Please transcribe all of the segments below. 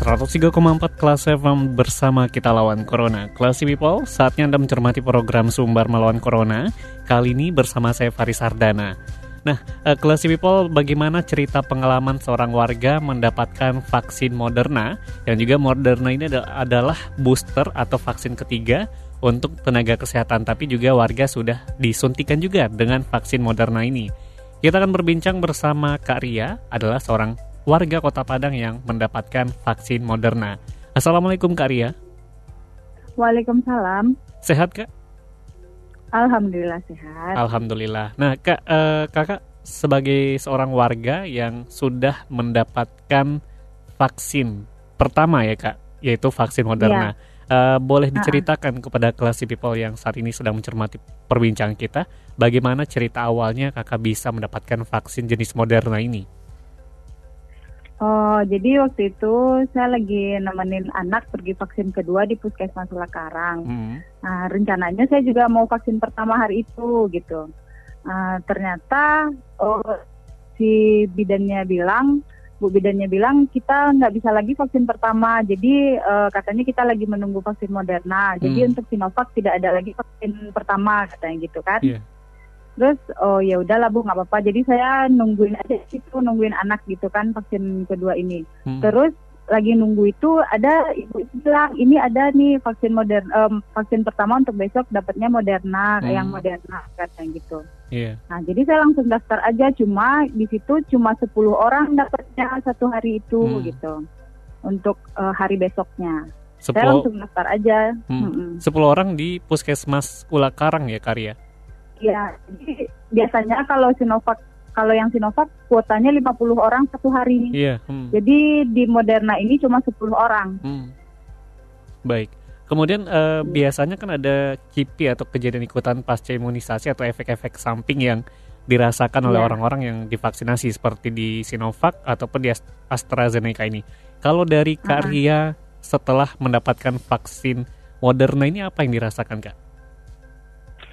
Empat kelas FM bersama kita lawan Corona. Classy People, saatnya Anda mencermati program Sumbar Melawan Corona. Kali ini bersama saya Faris Sardana. Nah, uh, Classy People, bagaimana cerita pengalaman seorang warga mendapatkan vaksin Moderna? Yang juga Moderna ini adalah booster atau vaksin ketiga untuk tenaga kesehatan, tapi juga warga sudah disuntikan juga dengan vaksin Moderna ini. Kita akan berbincang bersama Kak Ria, adalah seorang warga Kota Padang yang mendapatkan vaksin Moderna. Assalamualaikum Kak Ria. Waalaikumsalam. Sehat Kak? Alhamdulillah sehat. Alhamdulillah. Nah Kak, eh, Kakak sebagai seorang warga yang sudah mendapatkan vaksin pertama ya Kak, yaitu vaksin Moderna. Ya. Uh, boleh diceritakan uh -uh. kepada kelas people yang saat ini sedang mencermati perbincangan kita, bagaimana cerita awalnya kakak bisa mendapatkan vaksin jenis Moderna ini? Oh, jadi waktu itu saya lagi nemenin anak pergi vaksin kedua di Puskesmas Karang. Hmm. Nah, rencananya saya juga mau vaksin pertama hari itu gitu. Nah, ternyata oh, si bidannya bilang, Bu bidannya bilang kita nggak bisa lagi vaksin pertama. Jadi uh, katanya kita lagi menunggu vaksin Moderna. Jadi hmm. untuk Sinovac tidak ada lagi vaksin pertama katanya gitu kan. Yeah terus oh ya udahlah bu nggak apa-apa jadi saya nungguin aja itu nungguin anak gitu kan vaksin kedua ini hmm. terus lagi nunggu itu ada ibu bilang ini ada nih vaksin modern um, vaksin pertama untuk besok dapatnya Moderna hmm. yang Moderna katanya gitu. Yeah. Nah jadi saya langsung daftar aja cuma di situ cuma 10 orang dapatnya satu hari itu hmm. gitu untuk uh, hari besoknya. 10, saya langsung daftar aja. Hmm. 10 orang di Puskesmas Ula Karang ya Karya? Iya, jadi biasanya kalau Sinovac kalau yang Sinovac kuotanya 50 orang satu hari. Iya. Hmm. Jadi di Moderna ini cuma 10 orang. Hmm. Baik. Kemudian uh, biasanya kan ada KIPI atau kejadian ikutan pasca imunisasi atau efek-efek samping yang dirasakan oleh iya. orang-orang yang divaksinasi seperti di Sinovac ataupun di AstraZeneca ini. Kalau dari Kak Ria setelah mendapatkan vaksin Moderna ini apa yang dirasakan Kak?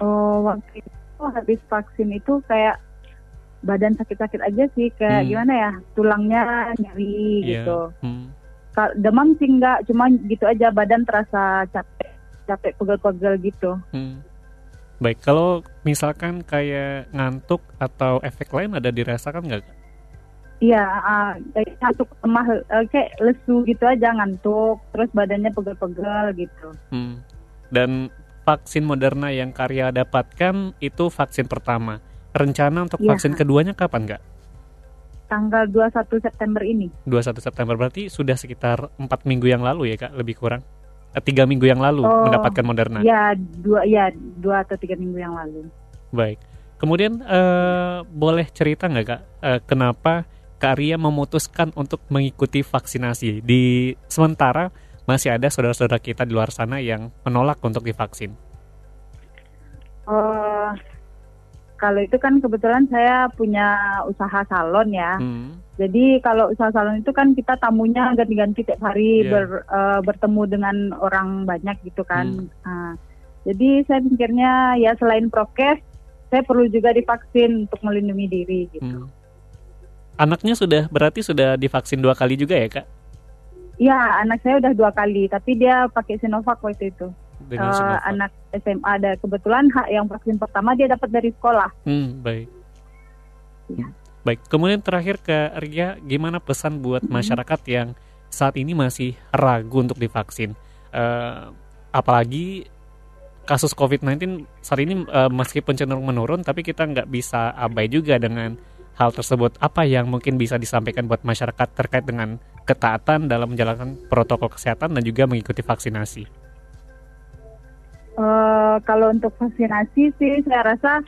Oh, waktu itu habis vaksin itu kayak badan sakit-sakit aja sih kayak hmm. gimana ya tulangnya nyeri yeah. gitu. Hmm. Demam sih enggak, cuma gitu aja badan terasa capek, capek pegel-pegel gitu. Hmm. Baik, kalau misalkan kayak ngantuk atau efek lain ada dirasakan nggak? Iya, uh, ngantuk lemah, uh, kayak lesu gitu aja ngantuk, terus badannya pegel-pegel gitu. Hmm. Dan vaksin Moderna yang Karya dapatkan itu vaksin pertama. Rencana untuk ya. vaksin keduanya kapan nggak? Tanggal 21 September ini. 21 September berarti sudah sekitar empat minggu yang lalu ya kak, lebih kurang? Eh, tiga minggu yang lalu oh, mendapatkan Moderna. Ya dua ya dua atau tiga minggu yang lalu. Baik. Kemudian uh, boleh cerita nggak kak, uh, kenapa Karya memutuskan untuk mengikuti vaksinasi di sementara masih ada saudara-saudara kita di luar sana yang menolak untuk divaksin? Uh, kalau itu kan kebetulan saya punya usaha salon ya. Hmm. Jadi kalau usaha salon itu kan kita tamunya ganti-ganti tiap hari yeah. ber, uh, bertemu dengan orang banyak gitu kan. Hmm. Uh, jadi saya pikirnya ya selain prokes, saya perlu juga divaksin untuk melindungi diri gitu. Hmm. Anaknya sudah berarti sudah divaksin dua kali juga ya kak? Iya, anak saya udah dua kali, tapi dia pakai Sinovac waktu itu. Dengan uh, Sinovac. Anak SMA ada kebetulan hak yang vaksin pertama dia dapat dari sekolah. Hmm, baik. Ya. Baik, kemudian terakhir ke Ria, gimana pesan buat hmm. masyarakat yang saat ini masih ragu untuk divaksin? Uh, apalagi kasus COVID-19 saat ini uh, meskipun cenderung menurun, tapi kita nggak bisa abai juga dengan hal tersebut. Apa yang mungkin bisa disampaikan buat masyarakat terkait dengan ketaatan dalam menjalankan protokol kesehatan dan juga mengikuti vaksinasi? Uh, kalau untuk vaksinasi sih saya rasa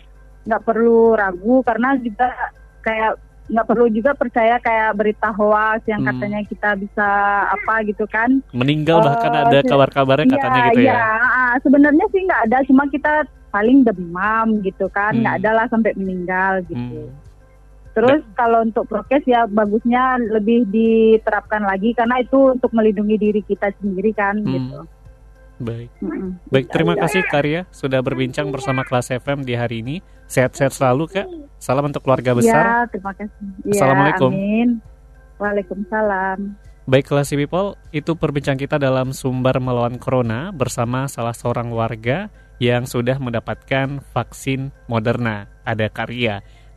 nggak perlu ragu karena juga kayak nggak perlu juga percaya kayak berita hoax yang hmm. katanya kita bisa apa gitu kan meninggal bahkan uh, ada kabar-kabarnya iya, katanya gitu ya, ya. sebenarnya sih nggak ada cuma kita paling demam gitu kan nggak hmm. ada lah sampai meninggal gitu hmm. Terus nah. kalau untuk prokes ya bagusnya lebih diterapkan lagi karena itu untuk melindungi diri kita sendiri kan hmm. gitu. Baik. Mm-mm. Baik, terima kasih Karya sudah berbincang bersama kelas FM di hari ini. Sehat-sehat selalu, Kak. Salam untuk keluarga besar. Ya, terima kasih. Ya, Assalamualaikum. Amin. Waalaikumsalam. Baik, kelas people, itu perbincangan kita dalam sumber melawan corona bersama salah seorang warga yang sudah mendapatkan vaksin Moderna. Ada Karya.